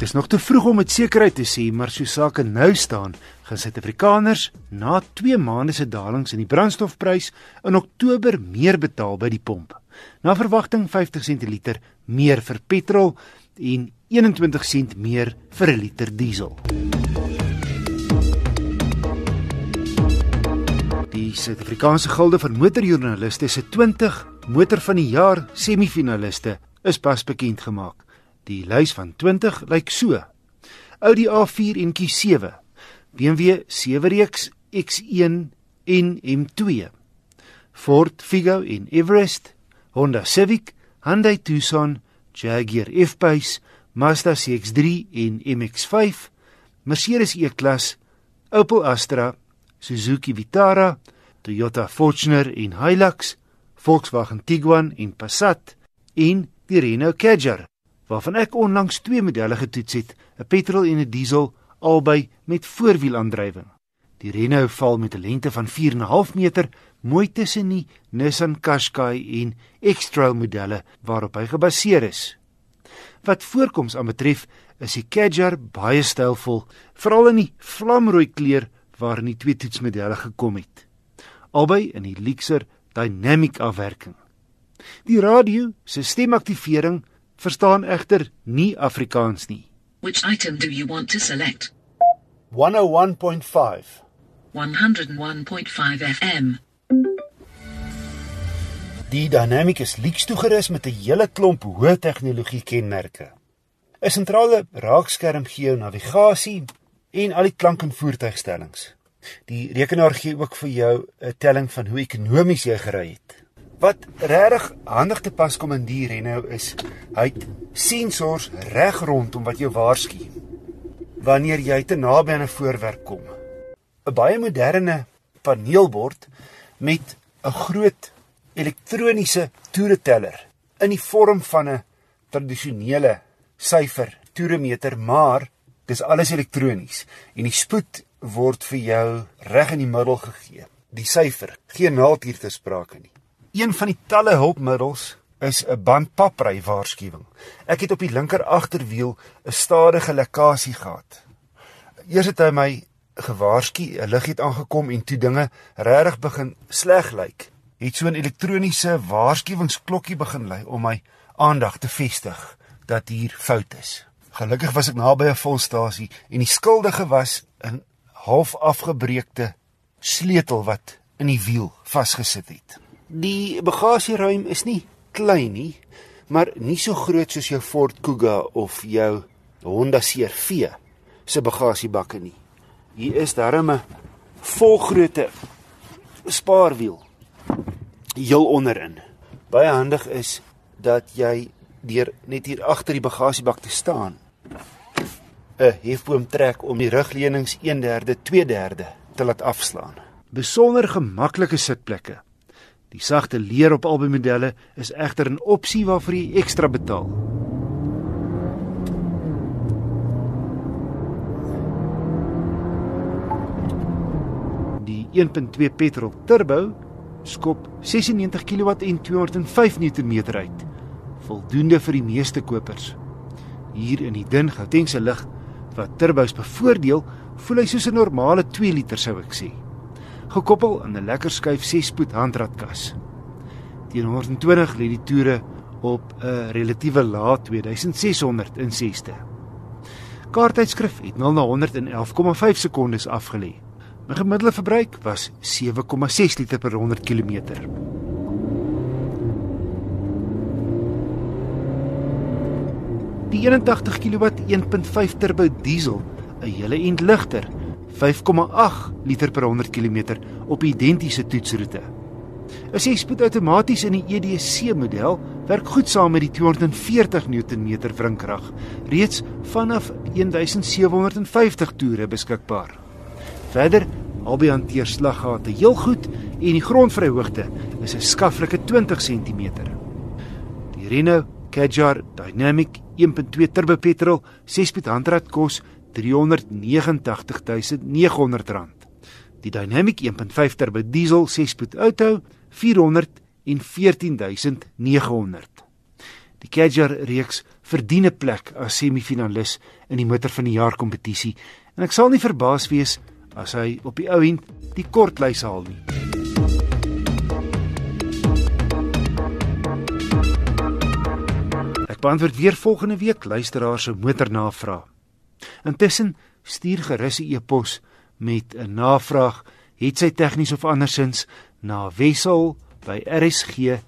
Dis nog te vroeg om met sekerheid te sê, maar so sake nou staan, gaan Suid-Afrikaners na 2 maande se dalings in die brandstofprys in Oktober meer betaal by die pomp. Na verwagting 50 sent per liter meer vir petrol en 21 sent meer vir 'n liter diesel. Die Suid-Afrikaanse Gilde van Motorjoernaliste se 20 Motor van die Jaar semifinaliste is pas bekend gemaak. Die lys van 20 lyk so: Audi A4 en Q7, BMW 7-reeks X1 en M2, Ford Figo en Everest, Honda Civic, Hyundai Tucson, Jaguar F-Pace, Mazda CX-3 en MX-5, Mercedes E-Klas, Opel Astra, Suzuki Vitara, Toyota Fortuner en Hilux, Volkswagen Tiguan en Passat en die Renault Kadjar waarvan ek onlangs twee modelle getoets het, 'n petrol en 'n diesel, albei met voorwielaandrywing. Die Renault val met 'n lengte van 4.5 meter mooi tussen die Nissan Qashqai en X-Trail modelle waarop hy gebaseer is. Wat voorkoms aanbetref, is die Kadjar baie stylvol, veral in die vlamrooi kleur waarin die twee toetsmodelle gekom het. Albei in die Lexer Dynamic afwerking. Die radio se stemaktivering verstaan egter nie Afrikaans nie. Which item do you want to select? 101.5 101.5 FM. Die Dynamic is leaks toegerus met 'n hele klomp hoë tegnologie kenmerke. 'n Sentrale raakskerm gee jou navigasie en al die klank en voertuigstellings. Die rekenaar gee ook vir jou 'n telling van hoe ekonomies jy gery het. Wat regtig handig te pas kom in die Renault is, hy het sensors reg rondom wat jou waarsku wanneer jy te naby aan 'n voorwerp kom. 'n Baie moderne paneelbord met 'n groot elektroniese toereteller in die vorm van 'n tradisionele syfer toeremeter, maar dis alles elektronies en die spoed word vir jou reg in die middel gegee. Die syfer, geen naald hier te sprake nie. Een van die talle hulpmiddels is 'n bandpapry waarskuwing. Ek het op die linker agterwiel 'n stadige lekkasie gehad. Eers het hy my gewaarsku, 'n lig het aangekom en toe dinge regtig begin sleg lyk. Het so 'n elektroniese waarskuwingsklokkie begin lui om my aandag te vestig dat hier fout is. Gelukkig was ek naby 'n volstasie en die skuldige was 'n half afgebreekte sleutel wat in die wiel vasgesit het. Die bagasieruim is nie klein nie, maar nie so groot soos jou Ford Kuga of jou Honda CR-V se bagasiebakke nie. Hier is darem 'n volgrootte spaarwiel heel onderin. Baie handig is dat jy deur net hier agter die bagasiebak te staan 'n hefboom trek om die rugleunings 1/3, 2/3 te laat afslaan. Besonder gemaklike sitplekke Die sagte leer op albei modelle is egter 'n opsie waarvoor jy ekstra betaal. Die 1.2 petrol turbo skop 96 kW en 205 Nm uit. Voldoende vir die meeste kopers. Hier in die dun Gautengse lig wat turbos bevoordeel, voel hy soos 'n normale 2 liter sou ek sê gekoppel aan 'n lekker skuif 6-spoed handratkas. Teen 120 lê die toere op 'n relatiewe lae 2600 in 6ste. Kaarttydskrif het 0 na 100 in 11,5 sekondes afgelê. My gemiddelde verbruik was 7,6 liter per 100 km. Die 81 kW 1.5 turbo diesel, 'n hele ent ligter, 5,8 liter per 100 km op identiese toetsroete. 'n 6-spoed outomaties in die EDC model werk goed saam met die 240 Nm wrinkrag, reeds vanaf 1750 toere beskikbaar. Verder albei hanteer slaggate heel goed en die grondvryhoogte is 'n skaflike 20 cm. Die Renault Kadjar Dynamic 1.2 turbo petrol 6-spoed handrat kos R389.900. Die Dynamic 1.5 turbo diesel 6-spoed auto R414.900. Die Kadjar reeks verdien 'n plek as semifinalis in die motor van die jaar kompetisie en ek sal nie verbaas wees as hy op die ou end die kortlys haal nie. Ek beantwoord weer volgende week luisteraars se motornavraag. Intussen stuur gerus 'n e-pos met 'n navraag, het sy tegnies of andersins na wissel by rsg.co.za.